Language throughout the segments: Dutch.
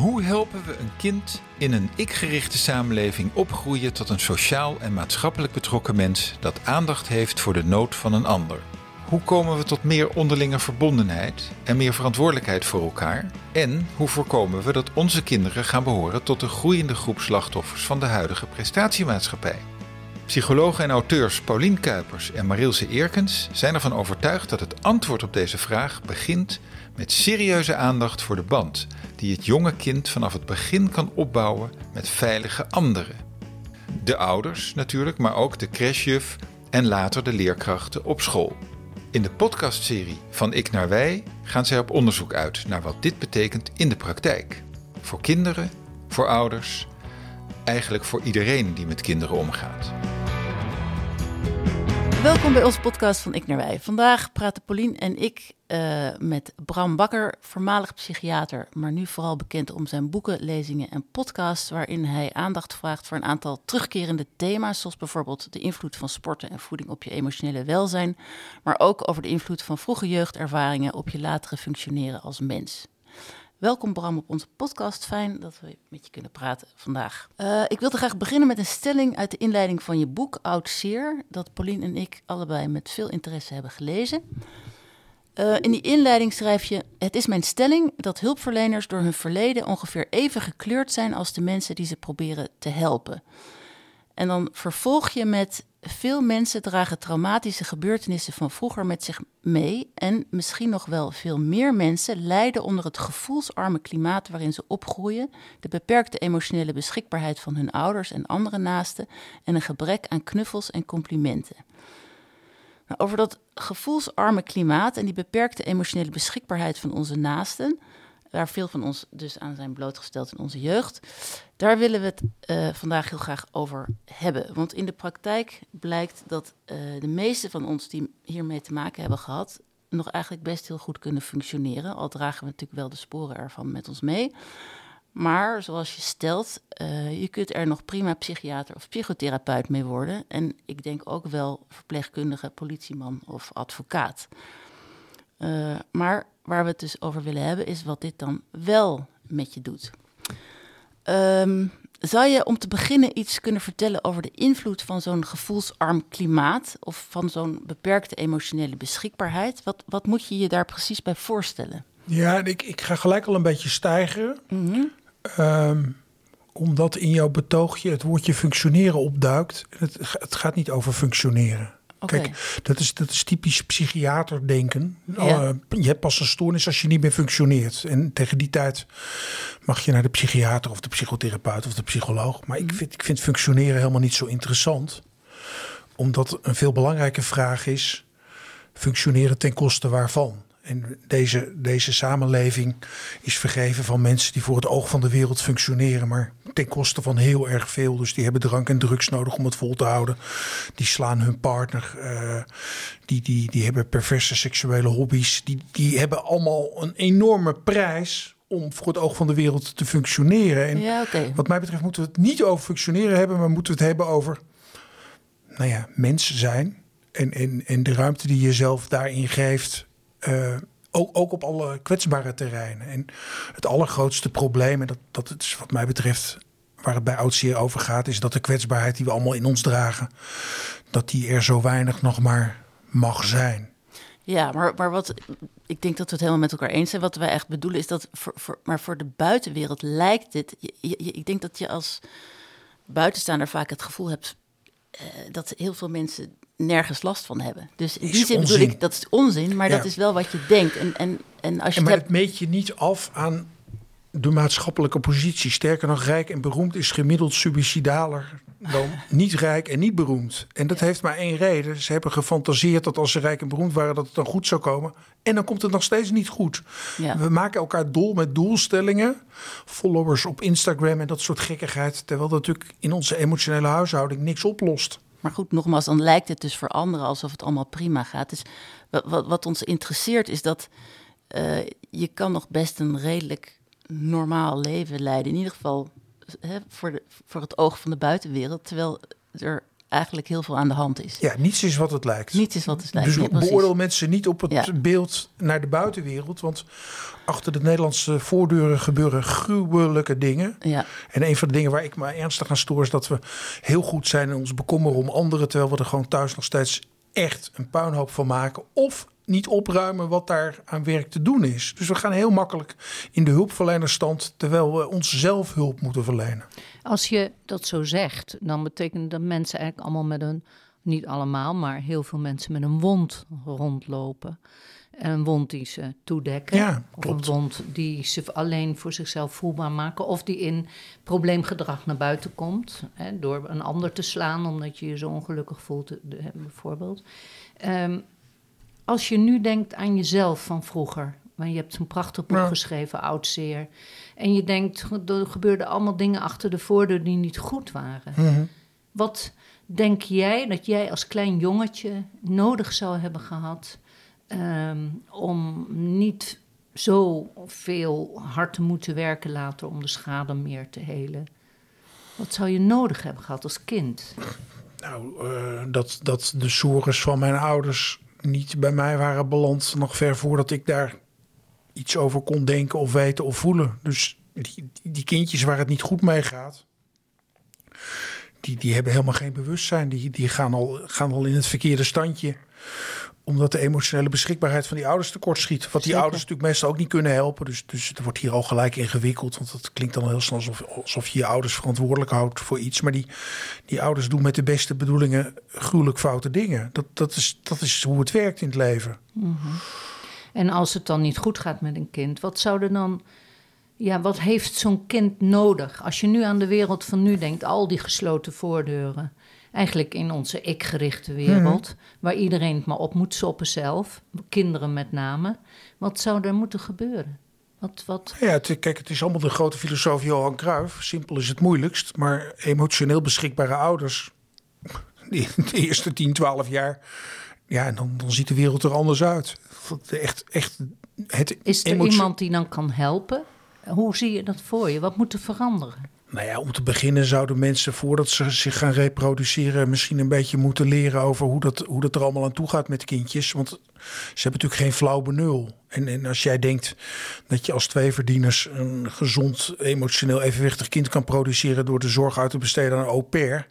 Hoe helpen we een kind in een ik-gerichte samenleving opgroeien tot een sociaal en maatschappelijk betrokken mens dat aandacht heeft voor de nood van een ander? Hoe komen we tot meer onderlinge verbondenheid en meer verantwoordelijkheid voor elkaar? En hoe voorkomen we dat onze kinderen gaan behoren tot de groeiende groep slachtoffers van de huidige prestatiemaatschappij? Psychologen en auteurs Paulien Kuipers en Marilse Eerkens zijn ervan overtuigd dat het antwoord op deze vraag begint met serieuze aandacht voor de band die het jonge kind vanaf het begin kan opbouwen met veilige anderen. De ouders natuurlijk, maar ook de crashjuf en later de leerkrachten op school. In de podcastserie Van Ik naar Wij gaan zij op onderzoek uit naar wat dit betekent in de praktijk. Voor kinderen, voor ouders, eigenlijk voor iedereen die met kinderen omgaat. Welkom bij onze podcast van Ik naar Wij. Vandaag praten Paulien en ik uh, met Bram Bakker, voormalig psychiater, maar nu vooral bekend om zijn boeken, lezingen en podcasts, waarin hij aandacht vraagt voor een aantal terugkerende thema's, zoals bijvoorbeeld de invloed van sporten en voeding op je emotionele welzijn, maar ook over de invloed van vroege jeugdervaringen op je latere functioneren als mens. Welkom Bram op onze podcast. Fijn dat we met je kunnen praten vandaag. Uh, ik wilde graag beginnen met een stelling uit de inleiding van je boek Oud Zeer, dat Pauline en ik allebei met veel interesse hebben gelezen. Uh, in die inleiding schrijf je: Het is mijn stelling dat hulpverleners door hun verleden ongeveer even gekleurd zijn als de mensen die ze proberen te helpen. En dan vervolg je met: Veel mensen dragen traumatische gebeurtenissen van vroeger met zich mee. En misschien nog wel veel meer mensen lijden onder het gevoelsarme klimaat waarin ze opgroeien, de beperkte emotionele beschikbaarheid van hun ouders en andere naasten en een gebrek aan knuffels en complimenten. Nou, over dat gevoelsarme klimaat en die beperkte emotionele beschikbaarheid van onze naasten, waar veel van ons dus aan zijn blootgesteld in onze jeugd, daar willen we het uh, vandaag heel graag over hebben. Want in de praktijk blijkt dat uh, de meeste van ons die hiermee te maken hebben gehad, nog eigenlijk best heel goed kunnen functioneren. Al dragen we natuurlijk wel de sporen ervan met ons mee. Maar zoals je stelt, uh, je kunt er nog prima psychiater of psychotherapeut mee worden. En ik denk ook wel verpleegkundige, politieman of advocaat. Maar waar we het dus over willen hebben, is wat dit dan wel met je doet. Um, zou je om te beginnen iets kunnen vertellen over de invloed van zo'n gevoelsarm klimaat of van zo'n beperkte emotionele beschikbaarheid? Wat, wat moet je je daar precies bij voorstellen? Ja, ik, ik ga gelijk al een beetje stijgen. Mm -hmm. um, omdat in jouw betoogje het woordje functioneren opduikt. Het, het gaat niet over functioneren. Okay. Kijk, dat is, dat is typisch psychiaterdenken. Ja. Uh, je hebt pas een stoornis als je niet meer functioneert. En tegen die tijd mag je naar de psychiater of de psychotherapeut of de psycholoog. Maar ik vind, ik vind functioneren helemaal niet zo interessant. Omdat een veel belangrijke vraag is: functioneren ten koste waarvan? En deze, deze samenleving is vergeven van mensen die voor het oog van de wereld functioneren, maar ten koste van heel erg veel. Dus die hebben drank en drugs nodig om het vol te houden. Die slaan hun partner. Uh, die, die, die hebben perverse seksuele hobby's. Die, die hebben allemaal een enorme prijs om voor het oog van de wereld te functioneren. En ja, okay. wat mij betreft moeten we het niet over functioneren hebben, maar moeten we het hebben over, nou ja, mens zijn. En, en, en de ruimte die je zelf daarin geeft. Uh, ook, ook op alle kwetsbare terreinen. En het allergrootste probleem, en dat, dat is wat mij betreft waar het bij oudseer over gaat, is dat de kwetsbaarheid die we allemaal in ons dragen, dat die er zo weinig nog maar mag zijn. Ja, maar, maar wat ik denk dat we het helemaal met elkaar eens zijn. Wat wij echt bedoelen is dat, voor, maar voor de buitenwereld lijkt dit. Ik denk dat je als buitenstaander vaak het gevoel hebt uh, dat heel veel mensen nergens last van hebben. Dus in die zin bedoel ik, dat is onzin, maar ja. dat is wel wat je denkt. En, en, en als je en maar het, hebt... het meet je niet af aan de maatschappelijke positie. Sterker nog, rijk en beroemd is gemiddeld suicidaler dan niet rijk en niet beroemd. En dat ja. heeft maar één reden. Ze hebben gefantaseerd dat als ze rijk en beroemd waren, dat het dan goed zou komen. En dan komt het nog steeds niet goed. Ja. We maken elkaar dol met doelstellingen, followers op Instagram en dat soort gekkigheid. Terwijl dat natuurlijk in onze emotionele huishouding niks oplost. Maar goed, nogmaals, dan lijkt het dus voor anderen alsof het allemaal prima gaat. Dus wat, wat ons interesseert is dat uh, je kan nog best een redelijk normaal leven leiden. In ieder geval hè, voor, de, voor het oog van de buitenwereld. Terwijl er eigenlijk heel veel aan de hand is. Ja, niets is wat het lijkt. Niets is wat het lijkt. Dus precies. beoordeel mensen niet op het Ja. beeld naar de buitenwereld. Want achter de Nederlandse voordeuren gebeuren gruwelijke dingen. Ja, En een van de dingen waar ik me ernstig aan stoor is dat we heel goed zijn in ons bekommeren om anderen. Terwijl we er gewoon thuis nog steeds echt een puinhoop van maken. Of niet opruimen wat daar aan werk te doen is. Dus we gaan heel makkelijk in de hulpverlenerstand. Terwijl we onszelf hulp moeten verlenen. Als je dat zo zegt, dan betekent dat mensen eigenlijk allemaal met een, niet allemaal, maar heel veel mensen met een wond rondlopen. En een wond die ze toedekken. Ja, of klopt. een wond die ze alleen voor zichzelf voelbaar maken. Of die in probleemgedrag naar buiten komt. Hè, door een ander te slaan omdat je je zo ongelukkig voelt, bijvoorbeeld. Ehm, als je nu denkt aan jezelf van vroeger. Want je hebt een prachtig boek Ja. geschreven, Oud Zeer. En je denkt, er gebeurden allemaal dingen achter de voordeur die niet goed waren. Mhm. Wat denk jij dat jij als klein jongetje nodig zou hebben gehad ehm, om niet zo veel hard te moeten werken later om de schade meer te helen? Wat zou je nodig hebben gehad als kind? Nou, eh, dat, dat de sores van mijn ouders niet bij mij waren beland. Nog ver voordat ik daar iets over kon denken of weten of voelen. Dus die, die kindjes waar het niet goed mee gaat. Die, die hebben helemaal geen bewustzijn. Die, die gaan, al, gaan al in het verkeerde standje. Omdat de emotionele beschikbaarheid van die ouders tekort schiet. Wat die Zeker. ouders natuurlijk meestal ook niet kunnen helpen. Dus, dus het wordt hier al gelijk ingewikkeld. Want het klinkt dan heel snel alsof, alsof je je ouders verantwoordelijk houdt voor iets. Maar die, die ouders doen met de beste bedoelingen gruwelijk foute dingen. Dat, dat, is, dat is hoe het werkt in het leven. En als het dan niet goed gaat met een kind, wat zou er dan. Ja, wat heeft zo'n kind nodig? Als je nu aan de wereld van nu denkt, al die gesloten voordeuren. Eigenlijk in onze ik-gerichte wereld, waar iedereen het maar op moet soppen zelf, kinderen met name. Wat zou er moeten gebeuren? Wat, wat, Ja, het, kijk, het is allemaal de grote filosoof Johan Cruijff. Simpel is het moeilijkst. Maar emotioneel beschikbare ouders. Die, de eerste 10, 12 jaar. Ja, dan, dan ziet de wereld er anders uit. Echt, echt het is er iemand die dan kan helpen? Hoe zie je dat voor je? Wat moet er veranderen? Nou ja, om te beginnen zouden mensen voordat ze zich gaan reproduceren... misschien een beetje moeten leren over hoe dat, hoe dat er allemaal aan toe gaat met kindjes. Want ze hebben natuurlijk geen flauw benul. En, en als jij denkt dat je als tweeverdieners... een gezond, emotioneel evenwichtig kind kan produceren... door de zorg uit te besteden aan een au pair...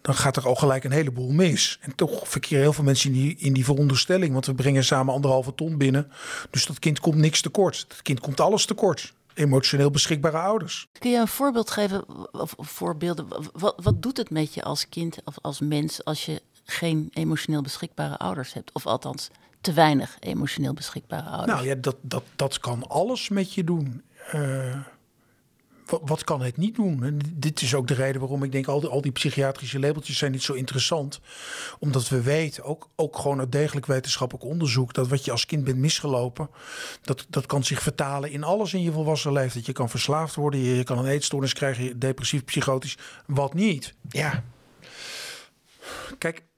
dan gaat er al gelijk een heleboel mis. En toch verkeren heel veel mensen in die, in die veronderstelling... want we brengen samen anderhalve ton binnen. Dus dat kind komt niks tekort. Dat kind komt alles tekort. Emotioneel beschikbare ouders. Kun je een voorbeeld geven, of voorbeelden? Wat, wat doet het met je als kind of als mens als je geen emotioneel beschikbare ouders hebt? Of althans, te weinig emotioneel beschikbare ouders. Nou ja, dat, dat, dat kan alles met je doen. Eh, wat, kan het niet doen? En dit is ook de reden waarom ik denk... al die, al die psychiatrische labeltjes zijn niet zo interessant. Omdat we weten, ook, ook gewoon uit degelijk wetenschappelijk onderzoek... dat wat je als kind bent misgelopen... dat, dat kan zich vertalen in alles in je volwassen leeftijd. Je kan verslaafd worden, je, je kan een eetstoornis krijgen... je- depressief, psychotisch, wat niet. Ja, kijk...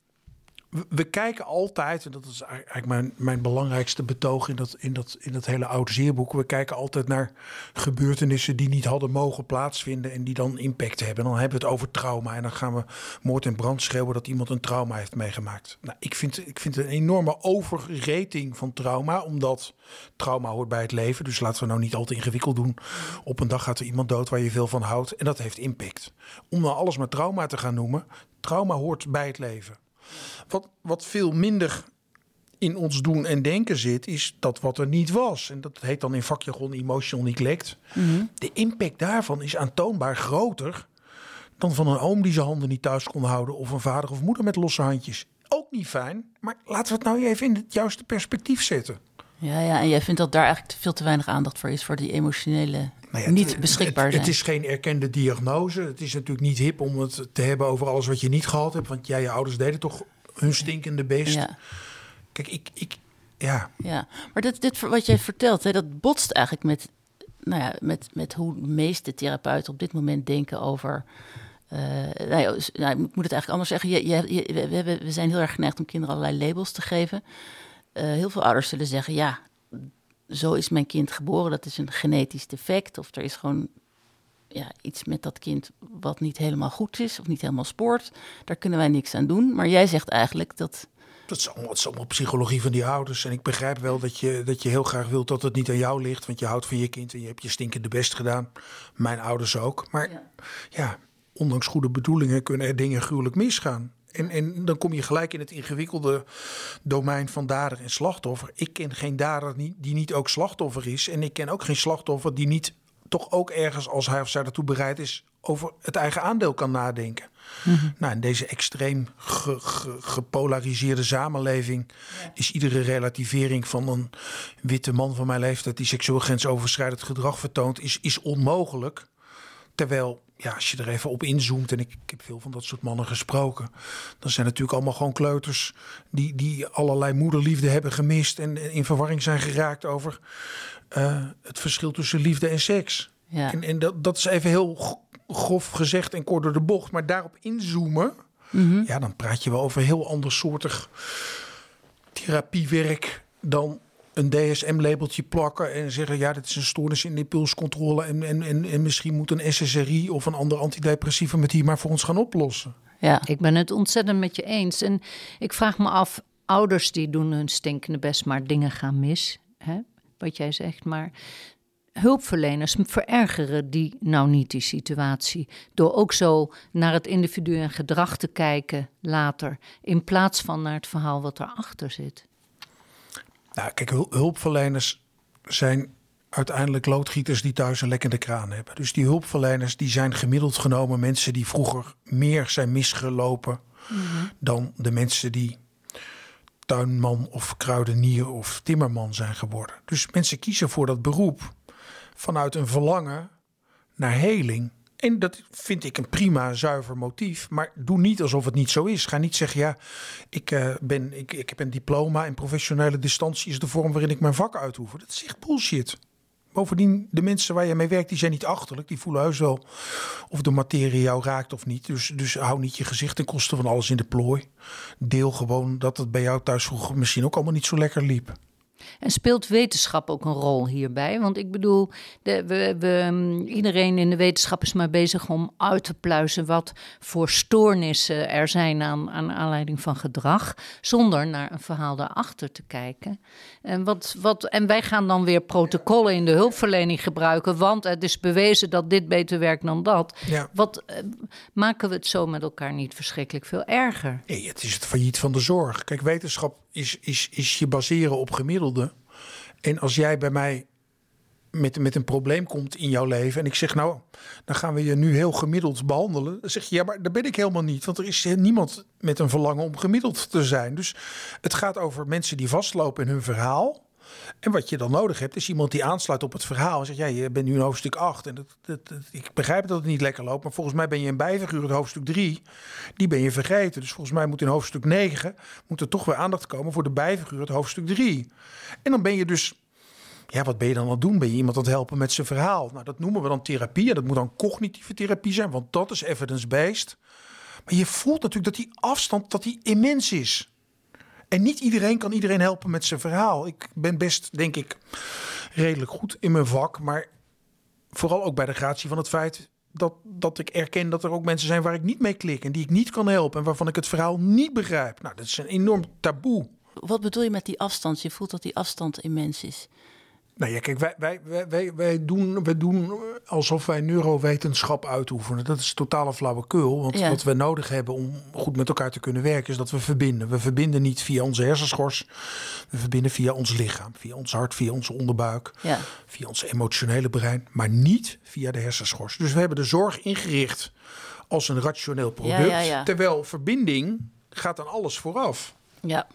We, kijken altijd, en dat is eigenlijk mijn, mijn belangrijkste betoog in dat, in, dat, in hele oude zeerboek. We kijken altijd naar gebeurtenissen die niet hadden mogen plaatsvinden en die dan impact hebben. Dan hebben we het over trauma en dan gaan we moord en brand schreeuwen dat iemand een trauma heeft meegemaakt. Nou, ik vind, ik vind een enorme overrating van trauma, omdat trauma hoort bij het leven. Dus laten we nou niet al te ingewikkeld doen. Op een dag gaat er iemand dood waar je veel van houdt en dat heeft impact. Om nou alles maar trauma te gaan noemen, trauma hoort bij het leven. Wat, wat veel minder in ons doen en denken zit, is dat wat er niet was. En dat heet dan in vakjargon emotional neglect. De impact daarvan is aantoonbaar groter dan van een oom die zijn handen niet thuis kon houden... of een vader of moeder met losse handjes. Ook niet fijn, maar laten we het nou even in het juiste perspectief zetten. Ja, ja, en jij vindt dat daar eigenlijk veel te weinig aandacht voor is, voor die emotionele Nou ja, het- niet beschikbaar het, zijn. Het is geen erkende diagnose. Het is natuurlijk niet hip om het te hebben over alles wat je niet gehad hebt. Want jij, je ouders deden toch hun stinkende best. ja, Kijk, ik, ik, ja, ja, maar dit, dit wat jij vertelt, hè, dat botst eigenlijk met, nou ja, met, met hoe de meeste therapeuten op dit moment denken over. eh, nou ja, dus, nou, ik moet het eigenlijk anders zeggen. Je, je, je- we, hebben, we zijn heel erg geneigd om kinderen allerlei labels te geven. Eh, heel veel ouders zullen zeggen: ja, zo is mijn kind geboren, dat is een genetisch defect. Of er is gewoon ja, iets met dat kind wat niet helemaal goed is of niet helemaal spoort. Daar kunnen wij niks aan doen. Maar jij zegt eigenlijk dat. Dat is allemaal, is allemaal psychologie van die ouders. En ik begrijp wel dat je, dat je heel graag wilt dat het niet aan jou ligt. Want je houdt van je kind en je hebt je stinkende best gedaan. Mijn ouders ook. Maar ja, ja ondanks goede bedoelingen kunnen er dingen gruwelijk misgaan. En, en dan kom je gelijk in het ingewikkelde domein van dader en slachtoffer. Ik ken geen dader die niet ook slachtoffer is. En ik ken ook geen slachtoffer die niet toch ook ergens, als hij of zij daartoe bereid is, over het eigen aandeel kan nadenken. Mhm. Nou, in deze extreem gepolariseerde samenleving is iedere relativering van een witte man van mijn leeftijd die seksueel grensoverschrijdend gedrag vertoont, is, is onmogelijk. Terwijl, ja, als je er even op inzoomt, en ik, ik, heb veel van dat soort mannen gesproken, dan zijn natuurlijk allemaal gewoon kleuters die, die allerlei moederliefde hebben gemist en in verwarring zijn geraakt over uh, het verschil tussen liefde en seks. Ja. En, en dat, dat is even heel grof gezegd en kort door de bocht, maar daarop inzoomen, mm ja, dan praat je wel over heel andersoortig therapiewerk dan een DSM-labeltje plakken en zeggen: ja, dit is een stoornis in impulscontrole. En, en, en, en misschien moet een SSRI of een ander antidepressieve met die maar voor ons gaan oplossen. Ja, ik ben het ontzettend met je eens. En ik vraag me af: ouders die doen hun stinkende best, maar dingen gaan mis. Hè? Wat jij zegt, maar hulpverleners verergeren die nou niet die situatie. Door ook zo naar het individu en gedrag te kijken later. In plaats van naar het verhaal wat erachter zit. Nou, kijk, hulpverleners zijn uiteindelijk loodgieters die thuis een lekkende kraan hebben. Dus die hulpverleners die zijn gemiddeld genomen mensen die vroeger meer zijn misgelopen mhm. dan de mensen die tuinman of kruidenier of timmerman zijn geworden. Dus mensen kiezen voor dat beroep vanuit een verlangen naar heling. En dat vind ik een prima, zuiver motief. Maar doe niet alsof het niet zo is. Ga niet zeggen, ja, ik, uh, ben, ik, ik heb een diploma en professionele distantie is de vorm waarin ik mijn vak uitoefen. Dat is echt bullshit. Bovendien, de mensen waar je mee werkt, die zijn niet achterlijk. Die voelen heus wel of de materie jou raakt of niet. Dus, dus hou niet je gezicht ten koste van alles in de plooi. Deel gewoon dat het bij jou thuis vroeger misschien ook allemaal niet zo lekker liep. En speelt wetenschap ook een rol hierbij? Want ik bedoel, de, we, we, mm, iedereen in de wetenschap is maar bezig om uit te pluizen wat voor stoornissen er zijn aan, aan aanleiding van gedrag, zonder naar een verhaal daarachter te kijken. En, wat, wat, en wij gaan dan weer protocollen in de hulpverlening gebruiken, want het is bewezen dat dit beter werkt dan dat. Wat eh, maken we het zo met elkaar niet verschrikkelijk veel erger? Nee, het is het failliet van de zorg. Kijk, wetenschap is, is, is je baseren op gemiddelde. En als jij bij mij met, met een probleem komt in jouw leven en ik zeg nou, dan gaan we je nu heel gemiddeld behandelen. Dan zeg je ja, maar daar ben ik helemaal niet, want er is niemand met een verlangen om gemiddeld te zijn. Dus het gaat over mensen die vastlopen in hun verhaal. En wat je dan nodig hebt, is iemand die aansluit op het verhaal. En zegt, ja, je bent nu in hoofdstuk 8. En dat, dat, ik begrijp dat het niet lekker loopt. Maar volgens mij ben je een bijfiguur in hoofdstuk 3. Die ben je vergeten. Dus volgens mij moet in hoofdstuk 9... moet er toch weer aandacht komen voor de bijfiguur uit hoofdstuk 3. En dan ben je dus... Ja, wat ben je dan aan het doen? Ben je iemand aan het helpen met zijn verhaal? Nou, dat noemen we dan therapie. En dat moet dan cognitieve therapie zijn. Want dat is evidence-based. Maar je voelt natuurlijk dat die afstand dat die immens is. En niet iedereen kan iedereen helpen met zijn verhaal. Ik ben best, denk ik, redelijk goed in mijn vak. Maar vooral ook bij de gratie van het feit dat, dat ik erken dat er ook mensen zijn waar ik niet mee klik. En die ik niet kan helpen. En waarvan ik het verhaal niet begrijp. Nou, dat is een enorm taboe. Wat bedoel je met die afstand? Je voelt dat die afstand immens is. Nou ja, kijk, wij, wij, wij, wij, doen, wij doen alsof wij neurowetenschap uitoefenen. Dat is totale flauwekul. Want wat we nodig hebben om goed met elkaar te kunnen werken, is dat we verbinden. We verbinden niet via onze hersenschors. We verbinden via ons lichaam, via ons hart, via onze onderbuik, ja. via ons emotionele brein, maar niet via de hersenschors. Dus we hebben de zorg ingericht als een rationeel product. terwijl verbinding gaat aan alles vooraf. Ja.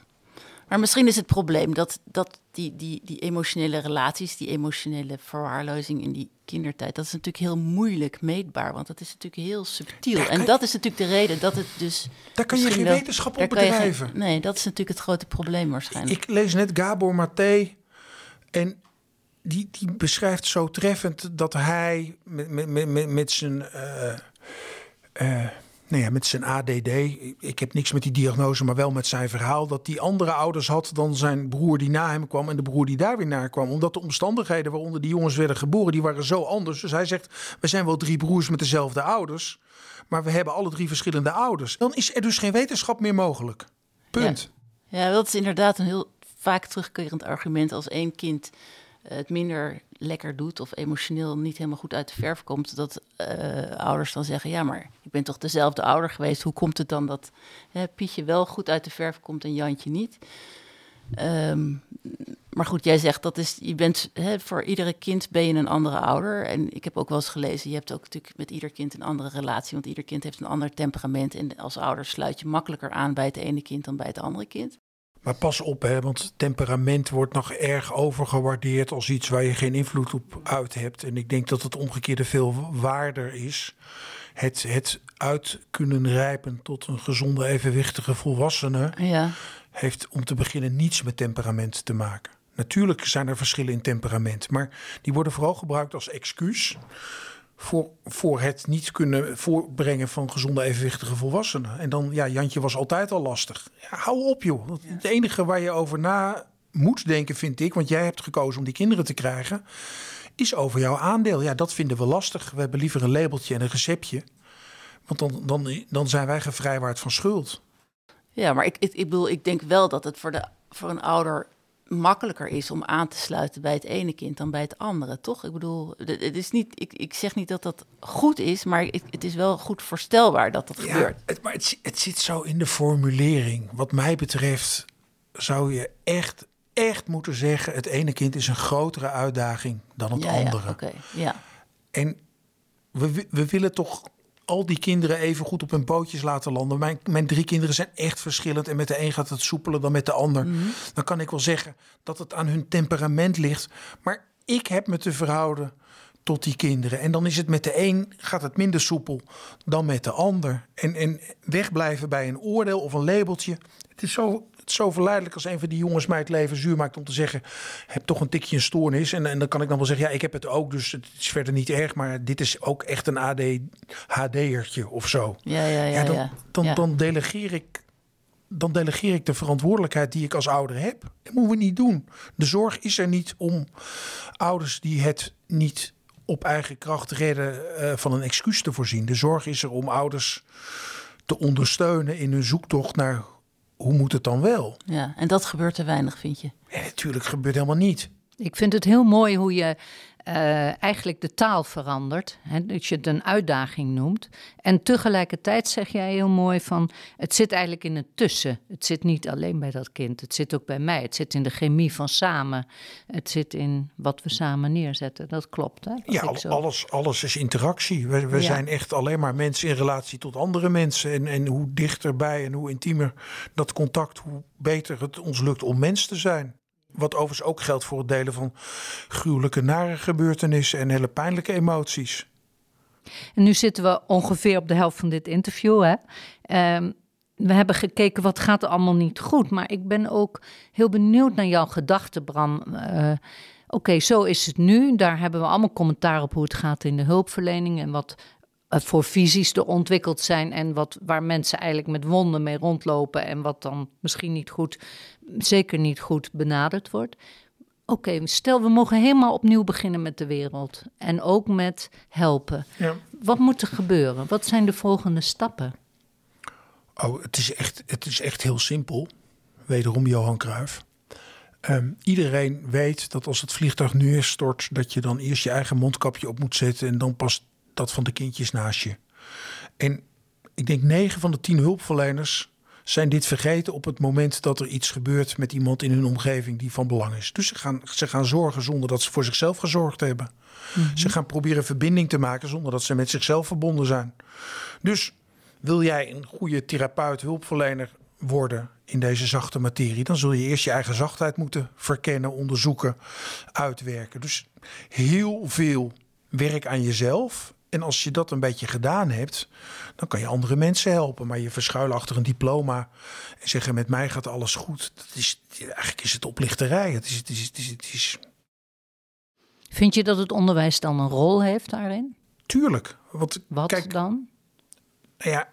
Maar misschien is het probleem dat, dat die, die, die emotionele relaties, die emotionele verwaarlozing in die kindertijd, dat is natuurlijk heel moeilijk meetbaar, want dat is natuurlijk heel subtiel. en dat is natuurlijk de reden dat het dus. Daar kan je geen wetenschap op bedrijven. nee, dat is natuurlijk het grote probleem waarschijnlijk. Ik lees net Gabor Maté en die, die beschrijft zo treffend dat hij met, met, met, met zijn. Uh, uh, nou ja, met zijn ADD. Ik heb niks met die diagnose, maar wel met zijn verhaal. Dat die andere ouders had dan zijn broer die na hem kwam en de broer die daar weer naar kwam. Omdat de omstandigheden waaronder die jongens werden geboren, die waren zo anders. Dus hij zegt, we zijn wel drie broers met dezelfde ouders. Maar we hebben alle drie verschillende ouders. Dan is er dus geen wetenschap meer mogelijk. Punt. Ja dat is inderdaad een heel vaak terugkerend argument als één kind het minder lekker doet of emotioneel niet helemaal goed uit de verf komt, dat uh, ouders dan zeggen: Ja, maar ik ben toch dezelfde ouder geweest. Hoe komt het dan dat hè, Pietje wel goed uit de verf komt en Jantje niet? Um, maar goed, jij zegt dat is, je bent hè, voor iedere kind ben je een andere ouder. En ik heb ook wel eens gelezen, je hebt ook natuurlijk met ieder kind een andere relatie, want ieder kind heeft een ander temperament. En als ouder sluit je makkelijker aan bij het ene kind dan bij het andere kind. Maar pas op, hè, want temperament wordt nog erg overgewaardeerd als iets waar je geen invloed op uit hebt. En ik denk dat het omgekeerde veel waarder is. Het, het uit kunnen rijpen tot een gezonde, evenwichtige volwassene ja. heeft om te beginnen niets met temperament te maken. Natuurlijk zijn er verschillen in temperament, maar die worden vooral gebruikt als excuus voor, voor het niet kunnen voorbrengen van gezonde, evenwichtige volwassenen. En dan, ja, Jantje was altijd al lastig. Ja, hou op, joh. Het enige waar je over na moet denken, vind ik, want jij hebt gekozen om die kinderen te krijgen, is over jouw aandeel. Ja, dat vinden we lastig. We hebben liever een labeltje en een receptje. Want dan, dan, dan zijn wij gevrijwaard van schuld. Ja, maar ik, ik, ik bedoel, ik denk wel dat het voor, de, voor een ouder makkelijker is om aan te sluiten bij het ene kind dan bij het andere, toch? Ik bedoel, het is niet, ik, ik zeg niet dat dat goed is, maar het, het is wel goed voorstelbaar dat dat gebeurt. Het, maar het, het zit zo in de formulering. Wat mij betreft zou je echt, echt moeten zeggen: het ene kind is een grotere uitdaging dan het andere. Ja, oké. ja. En we, we willen toch al die kinderen even goed op hun pootjes laten landen. Mijn, mijn drie kinderen zijn echt verschillend. En met de een gaat het soepeler dan met de ander. Mhm. Dan kan ik wel zeggen dat het aan hun temperament ligt. Maar ik heb me te verhouden tot die kinderen. En dan is het met de een gaat het minder soepel dan met de ander. En, en wegblijven bij een oordeel of een labeltje. Het is zo zo verleidelijk als een van die jongens mij het leven zuur maakt om te zeggen: heb toch een tikje een stoornis. En, en dan kan ik dan wel zeggen: ja, ik heb het ook, dus het is verder niet erg. Maar dit is ook echt een ADHD'ertje of zo. Ja, ja, ja. ja, dan, Dan, dan delegeer ik dan delegeer ik de verantwoordelijkheid die ik als ouder heb. Dat moeten we niet doen. De zorg is er niet om ouders die het niet op eigen kracht redden uh, van een excuus te voorzien. De zorg is er om ouders te ondersteunen in hun zoektocht naar hoe moet het dan wel? Ja, en dat gebeurt te weinig, vind je? Ja, natuurlijk gebeurt helemaal niet. Ik vind het heel mooi hoe je uh, eigenlijk de taal verandert. Hè, dat je het een uitdaging noemt. En tegelijkertijd zeg jij heel mooi van... het zit eigenlijk in het tussen. Het zit niet alleen bij dat kind. Het zit ook bij mij. Het zit in de chemie van samen. Het zit in wat we samen neerzetten. Dat klopt, hè? Ja, alles, alles is interactie. We, we zijn echt alleen maar mensen in relatie tot andere mensen. En, en hoe dichterbij en hoe intiemer dat contact... hoe beter het ons lukt om mens te zijn. Wat overigens ook geldt voor het delen van gruwelijke nare gebeurtenissen en hele pijnlijke emoties. En nu zitten we ongeveer op de helft van dit interview. Hè? Um, we hebben gekeken wat gaat er allemaal niet goed. Maar ik ben ook heel benieuwd naar jouw gedachten, Bram. Uh, Oké, zo is het nu. Daar hebben we allemaal commentaar op hoe het gaat in de hulpverlening en wat voor visies er ontwikkeld zijn en wat, waar mensen eigenlijk met wonden mee rondlopen en wat dan misschien niet goed, zeker niet goed benaderd wordt. Oké, stel we mogen helemaal opnieuw beginnen met de wereld en ook met helpen. Ja. Wat moet er gebeuren? Wat zijn de volgende stappen? Oh, het is echt, het is echt heel simpel. Wederom Johan Cruijff. Um, iedereen weet dat als het vliegtuig nu stort, dat je dan eerst je eigen mondkapje op moet zetten en dan pas dat van de kindjes naast je. En ik denk 9 van de 10 hulpverleners zijn dit vergeten op het moment dat er iets gebeurt met iemand in hun omgeving die van belang is. Dus ze gaan, ze gaan zorgen zonder dat ze voor zichzelf gezorgd hebben. Mhm. Ze gaan proberen verbinding te maken zonder dat ze met zichzelf verbonden zijn. Dus wil jij een goede therapeut, hulpverlener worden in deze zachte materie, dan zul je eerst je eigen zachtheid moeten verkennen, onderzoeken, uitwerken. Dus heel veel werk aan jezelf en als je dat een beetje gedaan hebt, dan kan je andere mensen helpen. Maar je verschuilen achter een diploma en zeggen: met mij gaat alles goed. Dat is, eigenlijk is het oplichterij. Het is, het is, het is, het is... Vind je dat het onderwijs dan een rol heeft daarin? Tuurlijk. Want, Wat kijk, dan? Nou ja,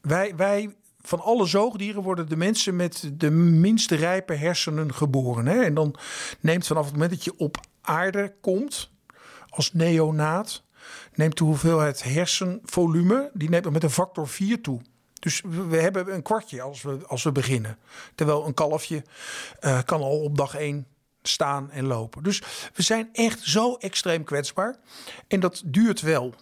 wij, wij, van alle zoogdieren worden de mensen met de minste rijpe hersenen geboren. Hè? En dan neemt vanaf het moment dat je op aarde komt, als neonaat, neemt de hoeveelheid hersenvolume, die neemt met een factor 4 toe. Dus we hebben een kwartje als we, als we beginnen. Terwijl een kalfje uh, kan al op dag 1 staan en lopen. Dus we zijn echt zo extreem kwetsbaar. En dat duurt wel.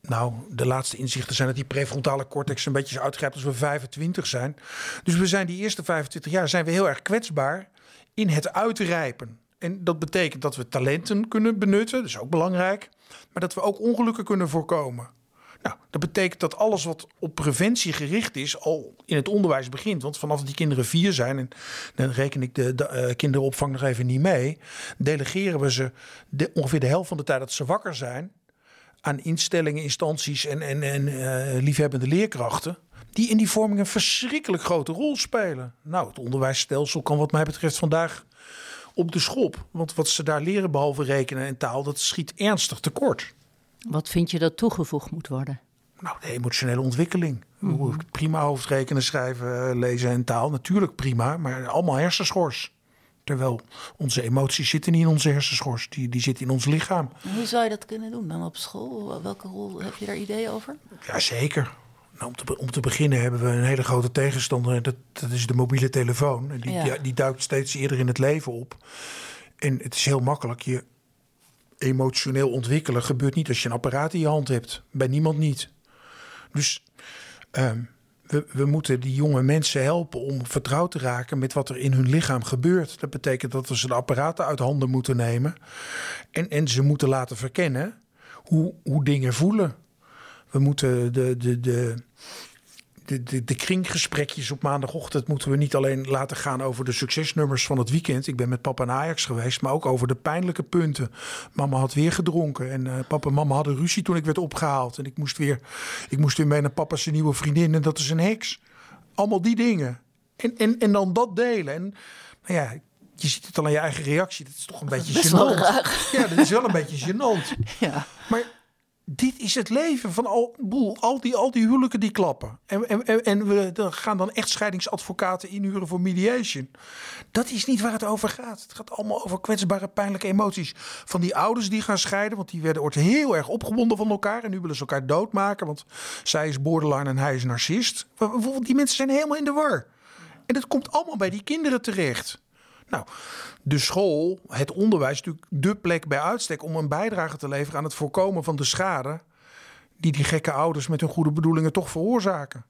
Nou, de laatste inzichten zijn dat die prefrontale cortex een beetje is uitgrijpt als we 25 zijn. Dus we zijn die eerste 25 jaar zijn we heel erg kwetsbaar in het uitrijpen. En dat betekent dat we talenten kunnen benutten, dat is ook belangrijk. Maar dat we ook ongelukken kunnen voorkomen. Nou, dat betekent dat alles wat op preventie gericht is, al in het onderwijs begint. Want vanaf die kinderen vier zijn, en dan reken ik de, de uh, kinderopvang nog even niet mee, delegeren we ze de, ongeveer de helft van de tijd dat ze wakker zijn aan instellingen, instanties en, en, en uh, liefhebbende leerkrachten. Die in die vorming een verschrikkelijk grote rol spelen. Nou, het onderwijsstelsel kan wat mij betreft vandaag op de schop. Want wat ze daar leren, behalve rekenen en taal, dat schiet ernstig tekort. Wat vind je dat toegevoegd moet worden? Nou, de emotionele ontwikkeling. Mm Prima hoofdrekenen, schrijven, eh, lezen en taal. Natuurlijk prima, maar allemaal hersenschors. Terwijl onze emoties zitten niet in onze hersenschors, die, die zitten in ons lichaam. hoe zou je dat kunnen doen dan op school? Welke rol heb je daar ideeën over? Jazeker. Nou, om, te, om te beginnen hebben we een hele grote tegenstander. Dat, dat is de mobiele telefoon. Die, die, die duikt steeds eerder in het leven op. En het is heel makkelijk. Je emotioneel ontwikkelen gebeurt niet als je een apparaat in je hand hebt. Bij niemand niet. Dus ehm, we, we moeten die jonge mensen helpen om vertrouwd te raken met wat er in hun lichaam gebeurt. Dat betekent dat we ze de apparaten uit handen moeten nemen. En, en ze moeten laten verkennen hoe, hoe dingen voelen. We moeten de, de, de, de, de, de kringgesprekjes op maandagochtend moeten we niet alleen laten gaan over de succesnummers van het weekend. Ik ben met papa en Ajax geweest, maar ook over de pijnlijke punten. Mama had weer gedronken en uh, papa en mama hadden ruzie toen ik werd opgehaald. En ik moest weer, ik moest weer mee naar papa zijn nieuwe vriendin en dat is een heks. Allemaal die dingen. En, en, en dan dat delen. En nou ja, je ziet het al aan je eigen reactie. Dat is toch een beetje gênant. Ja, dat is wel een beetje gênant. Ja. Maar dit is het leven van al, boel, al, die, al die huwelijken die klappen. En, en, en we gaan dan echt scheidingsadvocaten inhuren voor mediation. Dat is niet waar het over gaat. Het gaat allemaal over kwetsbare, pijnlijke emoties. Van die ouders die gaan scheiden, want die werden ooit heel erg opgewonden van elkaar. En nu willen ze elkaar doodmaken, want zij is borderline en hij is narcist. Die mensen zijn helemaal in de war. En dat komt allemaal bij die kinderen terecht. Nou, de school, het onderwijs, natuurlijk de plek bij uitstek om een bijdrage te leveren aan het voorkomen van de schade die die gekke ouders met hun goede bedoelingen toch veroorzaken.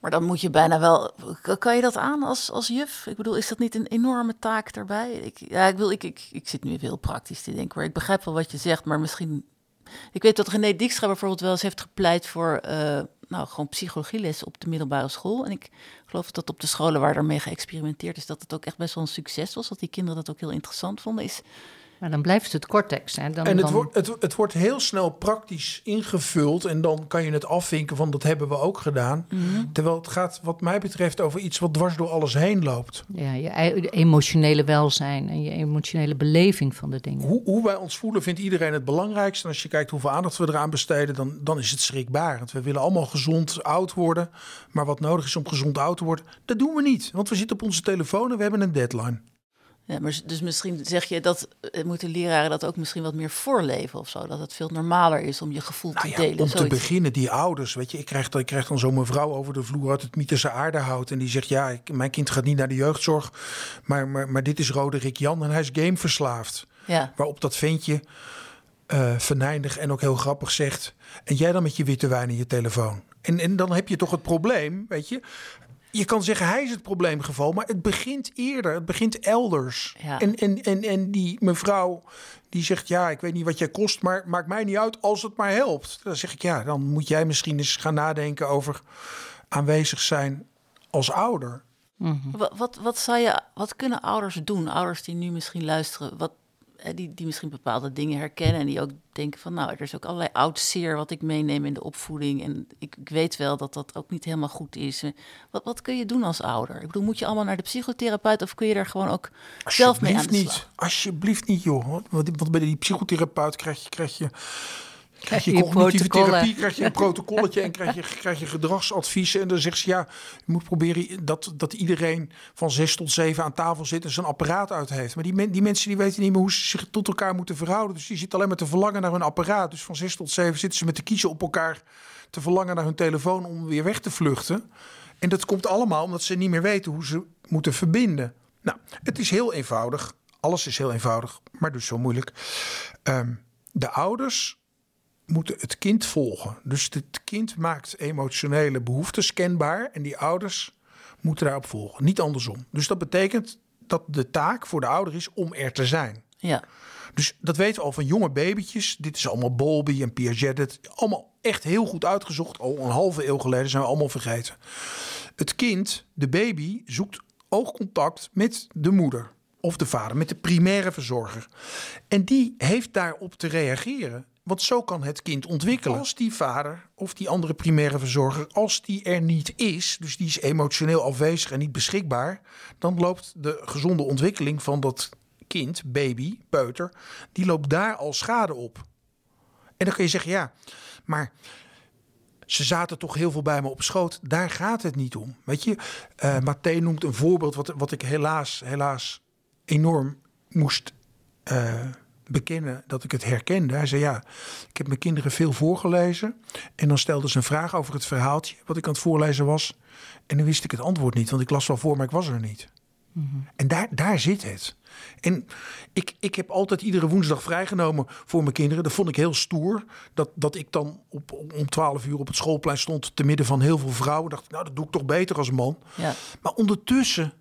Maar dan moet je bijna wel. Kan je dat aan als, als juf? Ik bedoel, is dat niet een enorme taak daarbij? Ik, ja, ik, wil, ik, ik, ik zit nu heel praktisch te denken. Maar ik begrijp wel wat je zegt, maar misschien. Ik weet dat René Dijkstra bijvoorbeeld wel eens heeft gepleit voor. Uh, nou, gewoon psychologieles op de middelbare school. En ik geloof dat op de scholen waar ermee geëxperimenteerd is, dat het ook echt best wel een succes was. Dat die kinderen dat ook heel interessant vonden. Is maar dan blijft het cortex. Hè? Dan, en het, dan... Wordt, het, het, wordt heel snel praktisch ingevuld. En dan kan je het afvinken van dat hebben we ook gedaan. Mm Terwijl het gaat wat mij betreft over iets wat dwars door alles heen loopt. Ja, je emotionele welzijn en je emotionele beleving van de dingen. Hoe, hoe wij ons voelen vindt iedereen het belangrijkste. En als je kijkt hoeveel aandacht we eraan besteden, dan, dan is het schrikbarend. We willen allemaal gezond oud worden. Maar wat nodig is om gezond oud te worden, dat doen we niet. Want we zitten op onze telefoon en we hebben een deadline. Ja, maar dus misschien zeg je dat uh, moeten leraren dat ook misschien wat meer voorleven of zo. Dat het veel normaler is om je gevoel nou te delen. Om te beginnen, die ouders, weet je, ik krijg, ik krijg dan zo'n mevrouw over de vloer uit het mythische aardehout. En die zegt, ja, ik, mijn kind gaat niet naar de jeugdzorg. Maar, maar, maar dit is Roderick Jan en hij is gameverslaafd. Ja. Waarop dat ventje uh, venijnig en ook heel grappig zegt. En jij dan met je witte wijn in je telefoon. En, en dan heb je toch het probleem, weet je je kan zeggen hij is het probleemgeval, maar het begint eerder, het begint elders. En, en, en, en die mevrouw die zegt ja, ik weet niet wat jij kost, maar maakt mij niet uit als het maar helpt. Dan zeg ik ja, dan moet jij misschien eens gaan nadenken over aanwezig zijn als ouder. Mhm. wat, wat, wat, zou je, wat kunnen ouders doen? Ouders die nu misschien luisteren, wat, die, die misschien bepaalde dingen herkennen en die ook denken van nou, er is ook allerlei oud zeer wat ik meeneem in de opvoeding en ik, ik, weet wel dat dat ook niet helemaal goed is. Wat, wat kun je doen als ouder? Ik bedoel, moet je allemaal naar de psychotherapeut of kun je er gewoon ook zelf mee aan de niet. Alsjeblieft niet, joh. Want, want bij die psychotherapeut krijg je, krijg je Krijg je, cognitieve therapie, krijg je een protocolletje en krijg je, krijg je gedragsadviezen. En dan zegt ze ja, je moet proberen dat, dat iedereen van zes tot zeven aan tafel zit en zijn apparaat uit heeft. Maar die, die mensen die weten niet meer hoe ze zich tot elkaar moeten verhouden. Dus die zitten alleen maar te verlangen naar hun apparaat. Dus van zes tot zeven zitten ze met de kiezen op elkaar te verlangen naar hun telefoon om weer weg te vluchten. En dat komt allemaal omdat ze niet meer weten hoe ze moeten verbinden. Nou, het is heel eenvoudig. Alles is heel eenvoudig, maar dus zo moeilijk. Ehm, de ouders moeten het kind volgen. Dus het kind maakt emotionele behoeften scanbaar en die ouders moeten daarop volgen. Niet andersom. Dus dat betekent dat de taak voor de ouder is om er te zijn. Ja. Dus dat weten we al van jonge babytjes. Dit is allemaal Bowlby en Piaget. Allemaal echt heel goed uitgezocht. Al een halve eeuw geleden zijn we allemaal vergeten. Het kind, de baby, zoekt oogcontact met de moeder of de vader, met de primaire verzorger. En die heeft daarop te reageren. Want zo kan het kind ontwikkelen. Als die vader of die andere primaire verzorger, als die er niet is, dus die is emotioneel afwezig en niet beschikbaar, dan loopt de gezonde ontwikkeling van dat kind, baby, peuter, die loopt daar al schade op. En dan kun je zeggen, ja, maar ze zaten toch heel veel bij me op schoot. Daar gaat het niet om. Weet je, uh, noemt een voorbeeld wat, wat ik helaas, helaas enorm moest uh, bekennen dat ik het herkende. Hij zei ja, ik heb mijn kinderen veel voorgelezen. En dan stelde ze een vraag over het verhaaltje wat ik aan het voorlezen was. En dan wist ik het antwoord niet, want ik las wel voor, maar ik was er niet. En daar, daar zit het. En ik, ik heb altijd iedere woensdag vrijgenomen voor mijn kinderen. Dat vond ik heel stoer. Dat, dat ik dan op, om 12 uur op het schoolplein stond. te midden van heel veel vrouwen. Dacht ik, nou, dat doe ik toch beter als man. Ja. Maar ondertussen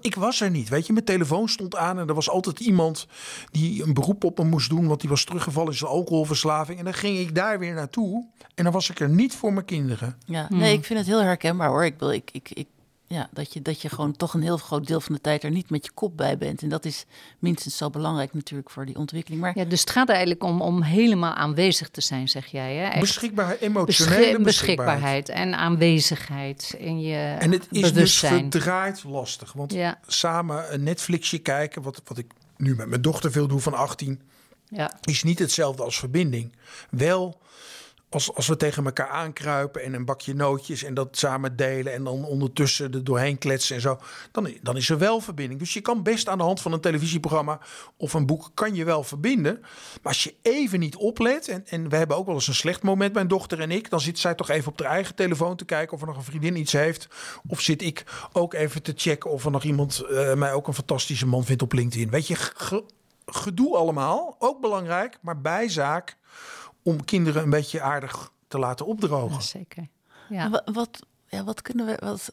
ik was er niet. Weet je, mijn telefoon stond aan en er was altijd iemand die een beroep op me moest doen, want die was teruggevallen in zijn alcoholverslaving. En dan ging ik daar weer naartoe en dan was ik er niet voor mijn kinderen. Ja, nee, ik vind het heel herkenbaar hoor. Ik, wil, ik, ik, ik ja, dat, je, dat je gewoon toch een heel groot deel van de tijd er niet met je kop bij bent. En dat is minstens zo belangrijk natuurlijk voor die ontwikkeling. Maar... Ja, dus het gaat eigenlijk om, om helemaal aanwezig te zijn, zeg jij. Hè? beschikbaarheid, emotionele beschikbaarheid. en aanwezigheid in je En het is dus bewustzijn. dus verdraaid lastig. Want ja. samen een Netflixje kijken, wat, wat ik nu met mijn dochter veel doe van 18... Ja. is niet hetzelfde als verbinding. Wel als, we tegen elkaar aankruipen en een bakje nootjes en dat samen delen en dan ondertussen er doorheen kletsen en zo, dan, dan is er wel verbinding. Dus je kan best aan de hand van een televisieprogramma of een boek kan je wel verbinden. Maar als je even niet oplet, en, en we hebben ook wel eens een slecht moment, mijn dochter en ik, dan zit zij toch even op haar eigen telefoon te kijken of er nog een vriendin iets heeft. Of zit ik ook even te checken of er nog iemand uh, mij ook een fantastische man vindt op LinkedIn. Weet je, gedoe allemaal, ook belangrijk, maar bijzaak om kinderen een beetje aardig te laten opdrogen. Ja, zeker. Ja. Wat, wat, ja, wat kunnen we. Wat,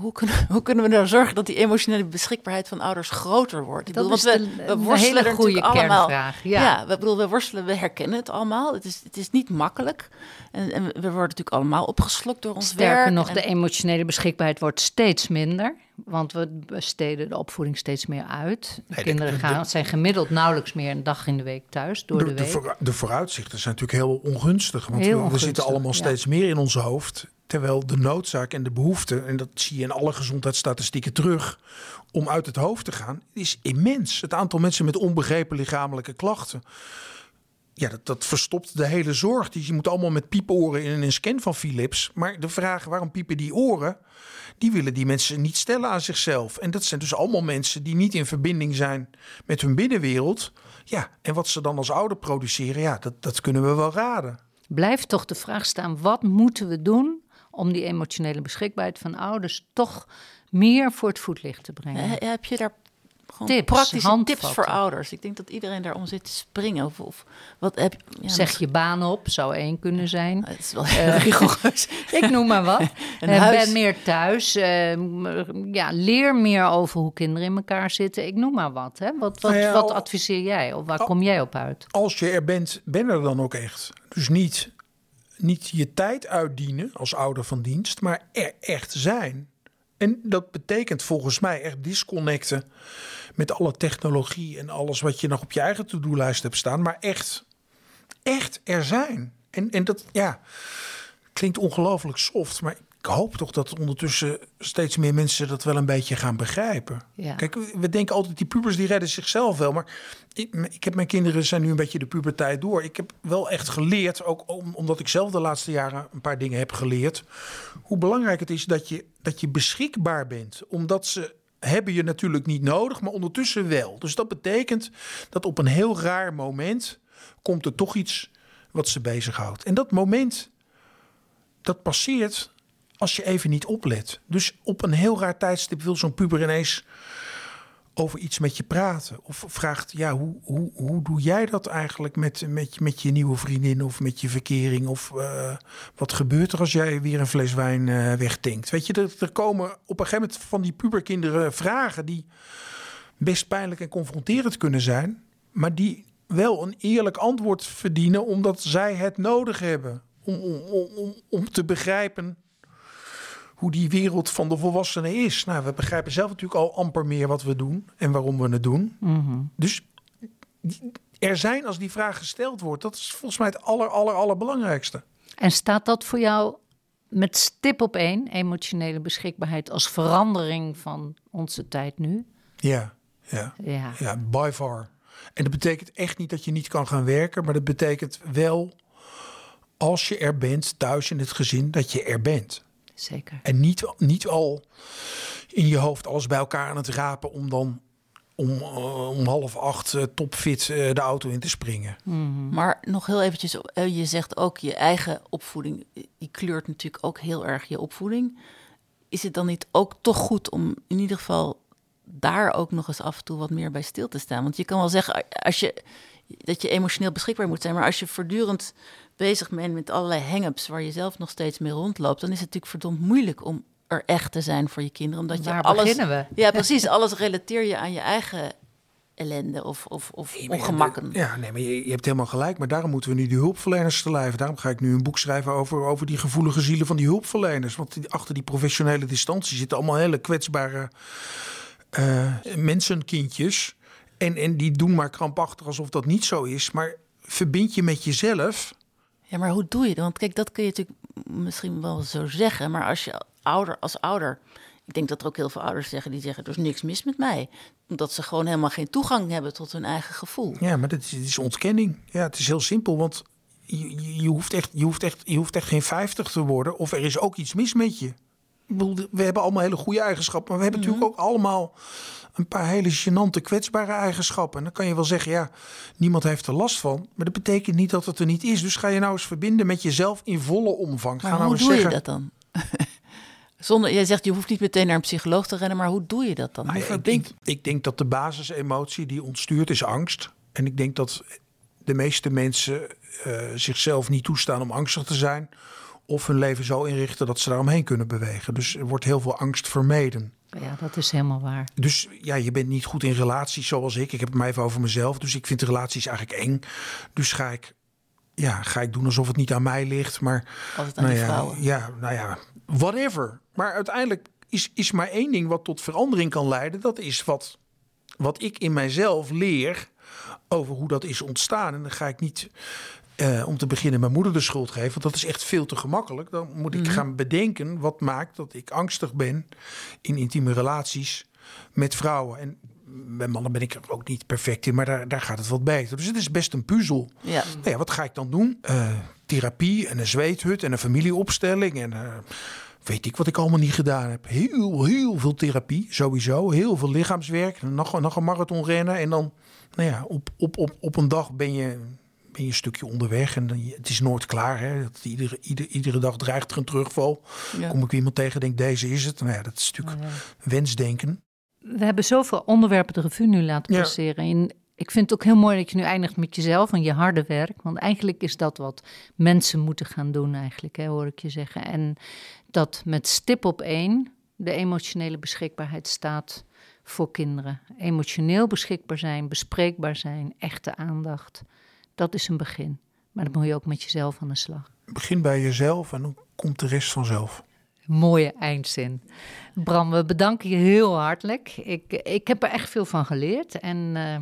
hoe kunnen, hoe kunnen we nou zorgen dat die emotionele beschikbaarheid van ouders groter wordt? Dat is we, we worstelen een hele goede allemaal. Ja. ja, we, bedoel, we worstelen, we herkennen het allemaal. Het is, het is niet makkelijk. En, en we worden natuurlijk allemaal opgeslokt door ons Sterker werk. nog, en... de emotionele beschikbaarheid wordt steeds minder. Want we besteden de opvoeding steeds meer uit. De nee, kinderen gaan, de, zijn gemiddeld nauwelijks meer een dag in de week thuis, door de, de week. De, de vooruitzichten zijn natuurlijk heel ongunstig. Want heel we, ongunstig, we, zitten allemaal ja. steeds meer in ons hoofd. Terwijl de noodzaak en de behoefte, en dat zie je in alle gezondheidsstatistieken terug, om uit het hoofd te gaan, is immens. Het aantal mensen met onbegrepen lichamelijke klachten. Ja, dat, dat verstopt de hele zorg. Die, je moet allemaal met pieporen in een scan van Philips. Maar de vraag waarom piepen die oren, die willen die mensen niet stellen aan zichzelf. En dat zijn dus allemaal mensen die niet in verbinding zijn met hun binnenwereld. Ja, en wat ze dan als ouder produceren, ja, dat, dat kunnen we wel raden. Blijft toch de vraag staan, wat moeten we doen om die emotionele beschikbaarheid van ouders toch meer voor het voetlicht te brengen. Ja, heb je daar gewoon tips, praktische tips voor ouders? Ik denk dat iedereen daarom zit te springen. Of, of wat heb ja, Zeg je baan op, zou één kunnen zijn. Het is wel rigoureus. ik noem maar wat. uh, ben meer thuis. Uh, ja, leer meer over hoe kinderen in elkaar zitten. Ik noem maar wat. Hè? Wat, wat, nou ja, wat adviseer jij? Of waar kom jij op uit? Als je er bent, ben er dan ook echt. Dus niet niet je tijd uitdienen als ouder van dienst, maar er echt zijn. En dat betekent volgens mij echt disconnecten met alle technologie en alles wat je nog op je eigen to-do-lijst hebt staan, maar echt, echt er zijn. En, en dat, ja, klinkt ongelooflijk soft, maar ik hoop toch dat ondertussen steeds meer mensen dat wel een beetje gaan begrijpen. Ja. Kijk, we denken altijd die pubers die redden zichzelf wel. Maar ik, ik heb mijn kinderen zijn nu een beetje de puberteit door. Ik heb wel echt geleerd, ook om, omdat ik zelf de laatste jaren een paar dingen heb geleerd, hoe belangrijk het is dat je, dat je beschikbaar bent. Omdat ze hebben je natuurlijk niet nodig, maar ondertussen wel. Dus dat betekent dat op een heel raar moment komt er toch iets wat ze bezighoudt. En dat moment, dat passeert als je even niet oplet. Dus op een heel raar tijdstip wil zo'n puber ineens over iets met je praten. Of vraagt, ja, hoe, hoe, hoe doe jij dat eigenlijk met, met, met je nieuwe vriendin of met je verkering? Of uh, wat gebeurt er als jij weer een fles wijn uh, wegdenkt? Weet je, er, er komen op een gegeven moment van die puberkinderen vragen die best pijnlijk en confronterend kunnen zijn. Maar die wel een eerlijk antwoord verdienen omdat zij het nodig hebben. Om, om, om, om te begrijpen hoe die wereld van de volwassenen is. Nou, we begrijpen zelf natuurlijk al amper meer wat we doen en waarom we het doen. Dus er zijn als die vraag gesteld wordt, dat is volgens mij het aller, aller, allerbelangrijkste. En staat dat voor jou met stip op één, emotionele beschikbaarheid, als verandering van onze tijd nu? Ja, ja, Ja. ja, by far. En dat betekent echt niet dat je niet kan gaan werken, maar dat betekent wel als je er bent, thuis in het gezin, dat je er bent. Zeker. En niet, niet al in je hoofd alles bij elkaar aan het rapen om dan om, eh, om half acht eh, topfit eh, de auto in te springen. Maar nog heel eventjes, je zegt ook je eigen opvoeding, die kleurt natuurlijk ook heel erg je opvoeding. Is het dan niet ook toch goed om in ieder geval daar ook nog eens af en toe wat meer bij stil te staan? Want je kan wel zeggen als je, dat je emotioneel beschikbaar moet zijn, maar als je voortdurend bezig bent met allerlei hang-ups waar je zelf nog steeds mee rondloopt, dan is het natuurlijk verdomd moeilijk om er echt te zijn voor je kinderen. Omdat je alles, beginnen we? Ja, precies. Alles relateer je aan je eigen ellende of, of, of Nee, ongemakken. Ja, nee, maar je, je hebt helemaal gelijk. Maar daarom moeten we nu die hulpverleners te lijf. Daarom ga ik nu een boek schrijven over, over die gevoelige zielen van die hulpverleners. Want achter die professionele distantie zitten allemaal hele kwetsbare eh, mensenkindjes. En, en die doen maar krampachtig alsof dat niet zo is. Maar verbind je met jezelf. Ja, maar hoe doe je dat? Want kijk, dat kun je natuurlijk misschien wel zo zeggen. Maar als je ouder als ouder... Ik denk dat er ook heel veel ouders zeggen die zeggen... er is niks mis met mij. Omdat ze gewoon helemaal geen toegang hebben tot hun eigen gevoel. Ja, maar dat is, is ontkenning. Ja, het is heel simpel. Want je, je, hoeft echt, je, hoeft echt, je hoeft echt geen 50 te worden. Of er is ook iets mis met je. Ik bedoel, we hebben allemaal hele goede eigenschappen. Maar we hebben natuurlijk ook allemaal een paar hele gênante, kwetsbare eigenschappen. En dan kan je wel zeggen, ja, niemand heeft er last van. Maar dat betekent niet dat het er niet is. Dus ga je nou eens verbinden met jezelf in volle omvang. Maar ga nou hoe eens doe zeggen, je dat dan? Zonder, jij zegt, je hoeft niet meteen naar een psycholoog te rennen. Maar hoe doe je dat dan? Nou ja, ik, denk, ik denk dat de basisemotie die ons stuurt is angst. En ik denk dat de meeste mensen eh, zichzelf niet toestaan om angstig te zijn. Of hun leven zo inrichten dat ze daaromheen kunnen bewegen. Dus er wordt heel veel angst vermeden. Ja, dat is helemaal waar. Dus ja, je bent niet goed in relaties zoals ik. Ik heb het maar even over mezelf. Dus ik vind relaties eigenlijk eng. Dus ga ik, ja, ga ik doen alsof het niet aan mij ligt. Maar Altijd aan nou die ja, vrouwen. Ja, nou ja, whatever. Maar uiteindelijk is, is maar één ding wat tot verandering kan leiden. Dat is wat, wat ik in mijzelf leer over hoe dat is ontstaan. En dan ga ik niet eh, om te beginnen mijn moeder de schuld geven. Want dat is echt veel te gemakkelijk. Dan moet Mhm. ik gaan bedenken wat maakt dat ik angstig ben in intieme relaties met vrouwen. En bij mannen ben ik er ook niet perfect in, maar daar, daar gaat het wat beter. Dus het is best een puzzel. Ja. Nou ja, wat ga ik dan doen? Eh, therapie en een zweethut en een familieopstelling en eh, weet ik wat ik allemaal niet gedaan heb. Heel, heel veel therapie, sowieso. Heel veel lichaamswerk. Nog, nog een marathon rennen en dan, nou ja, op, op, op, op een dag ben je, ben je een stukje onderweg en dan, het is nooit klaar. Hè? Dat iedere, iedere, iedere dag dreigt er een terugval. Ja. Kom ik iemand tegen, denk deze is het. Nou ja, dat is natuurlijk wensdenken. We hebben zoveel onderwerpen de revue nu laten Ja. passeren. En ik vind het ook heel mooi dat je nu eindigt met jezelf en je harde werk. Want eigenlijk is dat wat mensen moeten gaan doen, eigenlijk, hè, hoor ik je zeggen. En dat met stip op één de emotionele beschikbaarheid staat voor kinderen. Emotioneel beschikbaar zijn, bespreekbaar zijn, echte aandacht. Dat is een begin. Maar dan moet je ook met jezelf aan de slag. Begin bij jezelf en dan komt de rest vanzelf. Mooie eindzin. Bram, we bedanken je heel hartelijk. Ik, ik heb er echt veel van geleerd. En eh,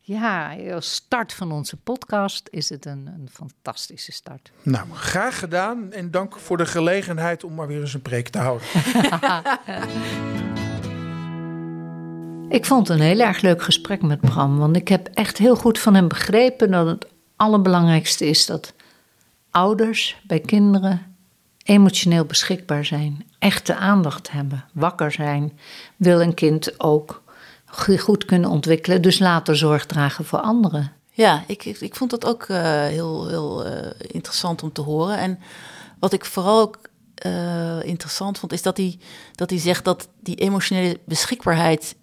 Ja, als start van onze podcast is het een, een fantastische start. Nou, graag gedaan en dank voor de gelegenheid om maar weer eens een preek te houden. ik vond een heel erg leuk gesprek met Bram, want ik heb echt heel goed van hem begrepen dat het allerbelangrijkste is dat ouders bij kinderen emotioneel beschikbaar zijn, echte aandacht hebben, wakker zijn, wil een kind ook goed kunnen ontwikkelen, dus later zorg dragen voor anderen. Ja, ik, ik, vond dat ook uh, heel, heel uh, interessant om te horen. En wat ik vooral ook uh, interessant vond, is dat hij, dat hij zegt dat die emotionele beschikbaarheid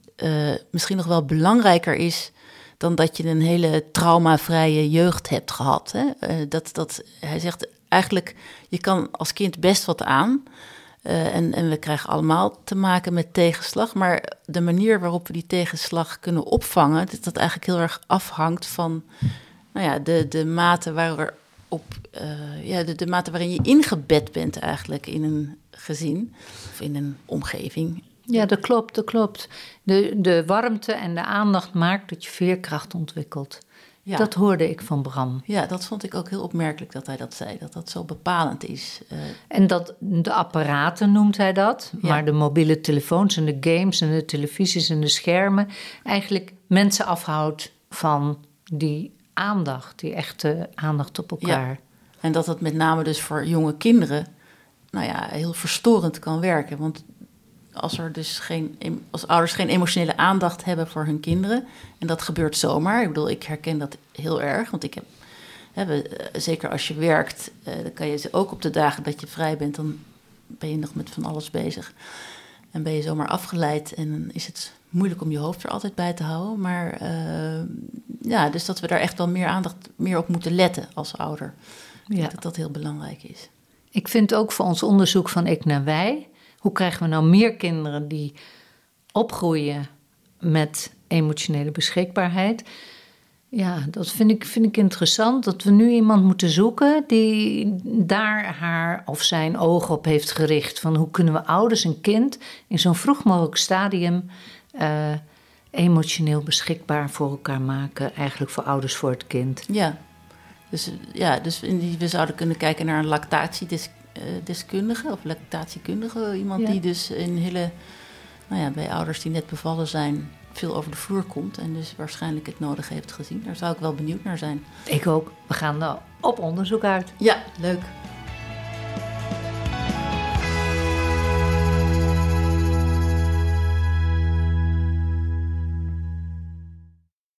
misschien nog wel belangrijker is dan dat je een hele traumavrije jeugd hebt gehad. Hè? dat, dat, hij zegt eigenlijk, je kan als kind best wat aan. Uh, en, en we krijgen allemaal te maken met tegenslag. Maar de manier waarop we die tegenslag kunnen opvangen, dat dat eigenlijk heel erg afhangt van nou ja, de, de mate waarop. Ja, de, de mate waarin je ingebed bent eigenlijk in een gezin of in een omgeving. Ja, dat klopt, dat klopt. De, de warmte en de aandacht maakt dat je veerkracht ontwikkelt. Ja. Dat hoorde ik van Bram. Ja, dat vond ik ook heel opmerkelijk dat hij dat zei, dat dat zo bepalend is. Uh, en dat de apparaten noemt hij dat, ja. maar de mobiele telefoons en de games en de televisies en de schermen eigenlijk mensen afhoudt van die aandacht, die echte aandacht op elkaar. Ja. En dat dat met name dus voor jonge kinderen, nou ja, heel verstorend kan werken. Want als, er dus geen, als ouders geen emotionele aandacht hebben voor hun kinderen. En dat gebeurt zomaar. Ik bedoel, ik herken dat heel erg. Want ik heb, hè, eh, zeker als je werkt, eh, dan kan je ook op de dagen dat je vrij bent, dan ben je nog met van alles bezig. En ben je zomaar afgeleid en dan is het moeilijk om je hoofd er altijd bij te houden. Maar uh, ja, dus dat we daar echt wel meer aandacht meer op moeten letten als ouder. Ja. dat dat heel belangrijk is. Ik vind ook voor ons onderzoek van Ik naar Wij hoe krijgen we nou meer kinderen die opgroeien met emotionele beschikbaarheid? Ja, dat vind ik, vind ik interessant. Dat we nu iemand moeten zoeken die daar haar of zijn ogen op heeft gericht. Van hoe kunnen we ouders en kind in zo'n vroeg mogelijk stadium uh, emotioneel beschikbaar voor elkaar maken. Eigenlijk voor ouders voor het kind. Ja, dus, ja, dus we zouden kunnen kijken naar een lactatiedeskundige eh, deskundige of lactatiekundige. Iemand die dus in hele, nou ja, bij ouders die net bevallen zijn, veel over de vloer komt. En dus waarschijnlijk het nodige heeft gezien. Daar zou ik wel benieuwd naar zijn. Ik ook. We gaan op onderzoek uit. Ja, leuk.